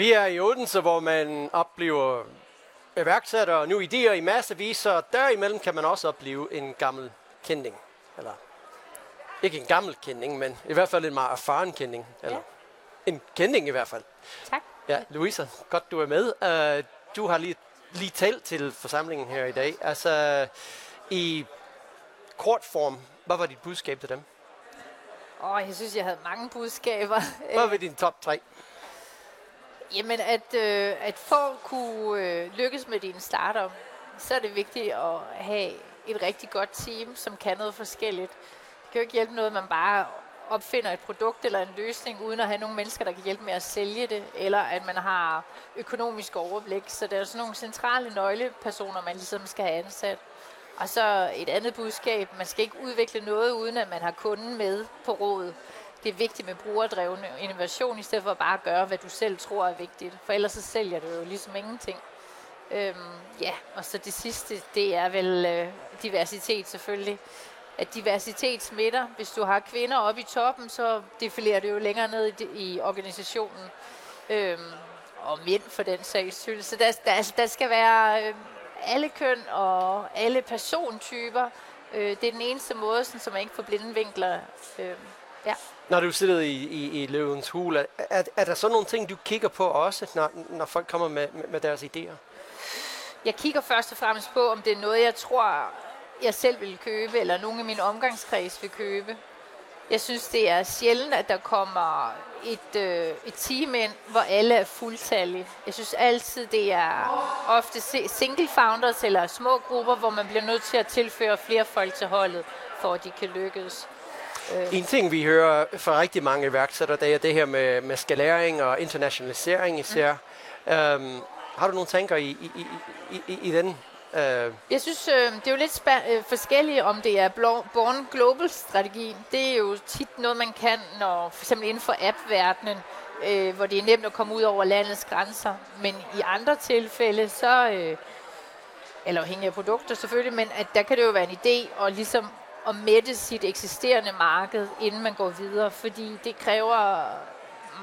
Vi er i Odense, hvor man oplever iværksættere og nu idéer i massevis, så derimellem kan man også opleve en gammel kending. Eller ikke en gammel kending, men i hvert fald en meget erfaren kending. Eller Ja. en kending i hvert fald. Tak. Ja, Louisa, godt du er med. Uh, du har lige, lige talt til forsamlingen her i dag. Altså, i kort form, hvad var dit budskab til dem? Åh, jeg synes, jeg havde mange budskaber. Hvad var din top 3? Jamen, at, øh, at for at kunne øh, lykkes med din startup, så er det vigtigt at have et rigtig godt team, som kan noget forskelligt. Det kan jo ikke hjælpe noget, at man bare opfinder et produkt eller en løsning, uden at have nogle mennesker, der kan hjælpe med at sælge det, eller at man har økonomisk overblik. Så der er sådan nogle centrale nøglepersoner, man ligesom skal have ansat. Og så et andet budskab, man skal ikke udvikle noget, uden at man har kunden med på rådet. Det er vigtigt med brugerdreven innovation, i stedet for bare at gøre, hvad du selv tror er vigtigt. For ellers så sælger du jo ligesom ingenting. Øhm, ja, og så det sidste, det er vel øh, diversitet selvfølgelig. At diversitet smitter. Hvis du har kvinder oppe i toppen, så defilerer det jo længere ned i, i organisationen. Øhm, og mænd for den sags skyld. Så der, der, der skal være øh, alle køn og alle persontyper. Øh, det er den eneste måde, sådan, så man ikke får blinde vinkler. Øh, ja. Når du sidder i, i, i løvens hul, er, er, er der så nogle ting, du kigger på også, når, når folk kommer med, med, med deres idéer? Jeg kigger først og fremmest på, om det er noget, jeg tror, jeg selv vil købe, eller nogen i min omgangskreds vil købe. Jeg synes, det er sjældent, at der kommer et, øh, et team ind, hvor alle er fuldtallige. Jeg synes altid, det er ofte si- single founders eller små grupper, hvor man bliver nødt til at tilføre flere folk til holdet, for at de kan lykkes. En ting, vi hører fra rigtig mange iværksættere, det er det her med, med skalering og internationalisering især. Mm. Øhm, har du nogle tanker i, i, i, i, i, den? Øh, Jeg synes, øh, det er jo lidt øh, forskelligt, om det er Born Global-strategien. Det er jo tit noget, man kan, når for eksempel inden for app-verdenen, øh, hvor det er nemt at komme ud over landets grænser. Men i andre tilfælde, så, øh, eller afhængig af produkter selvfølgelig, men at der kan det jo være en idé at ligesom at mætte sit eksisterende marked, inden man går videre, fordi det kræver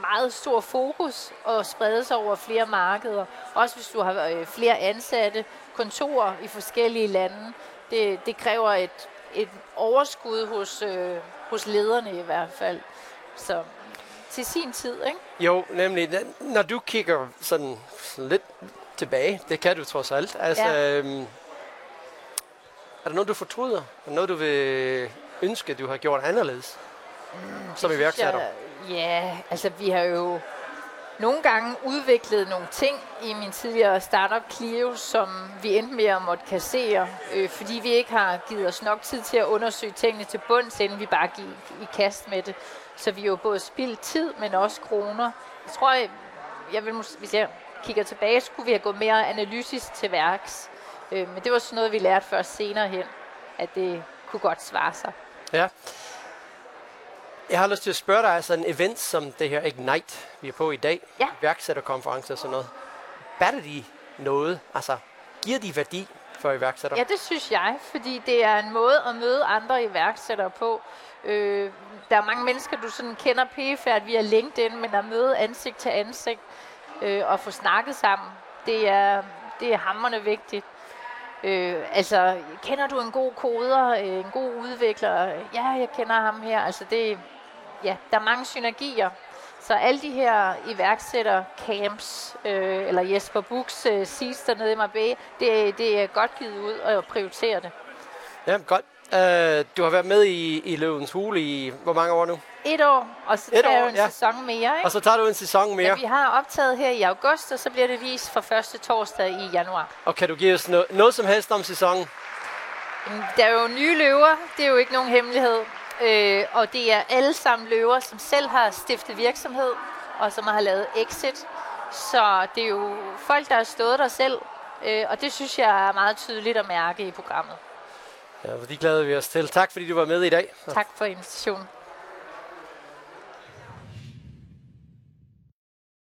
meget stor fokus og sprede sig over flere markeder. Også hvis du har øh, flere ansatte, kontorer i forskellige lande. Det, det kræver et, et overskud hos, øh, hos lederne i hvert fald. Så til sin tid, ikke? jo, nemlig, når du kigger sådan, sådan lidt tilbage, det kan du trods alt. Altså, Ja. øhm, er der noget, du fortryder? Er der noget, du vil ønske, du har gjort anderledes? Mm, som iværksætter? Ja, altså vi har jo nogle gange udviklet nogle ting i min tidligere startup Clio, som vi endte med at måtte kassere, øh, fordi vi ikke har givet os nok tid til at undersøge tingene til bunds, inden vi bare gik i kast med det. Så vi jo både spildt tid, men også kroner. Jeg tror, jeg, jeg vil, hvis jeg kigger tilbage, skulle vi have gået mere analytisk til værks. Øh, men det var sådan noget, vi lærte først senere hen, at det kunne godt svare sig. Ja. Jeg har lyst til at spørge dig, altså en event som det her Ignite, vi er på i dag, Ja. iværksætterkonference og sådan noget, batter de noget? Altså, giver de værdi for iværksættere? Ja, det synes jeg, fordi det er en måde at møde andre iværksættere på. Øh, der er mange mennesker, du sådan kender pæfærd via LinkedIn, men at møde ansigt til ansigt øh, og få snakket sammen, det er, det er hammerende vigtigt. Øh, altså, kender du en god koder, øh, en god udvikler? Ja, jeg kender ham her. Altså, det, ja, der er mange synergier. Så alle de her iværksætter camps, øh, eller Jesper Buchs øh, sidst dernede i Marbella, det, det er godt givet ud at prioritere det. Ja, godt. Uh, du har været med i, i Løvens Hule i hvor mange år nu? Et år, og så Et tager år, jo en ja. sæson mere. Ikke? Og så tager du en sæson mere. Ja, vi har optaget her i august, og så bliver det vist fra første torsdag i januar. Og kan du give os noget, noget som helst om sæsonen? Der er jo nye løver, det er jo ikke nogen hemmelighed. Øh, og det er alle sammen løver, som selv har stiftet virksomhed, og som har lavet exit. Så det er jo folk, der har stået der selv, øh, og det synes jeg er meget tydeligt at mærke i programmet. Ja, de glæder vi os til. Tak fordi du var med i dag. Tak for invitationen.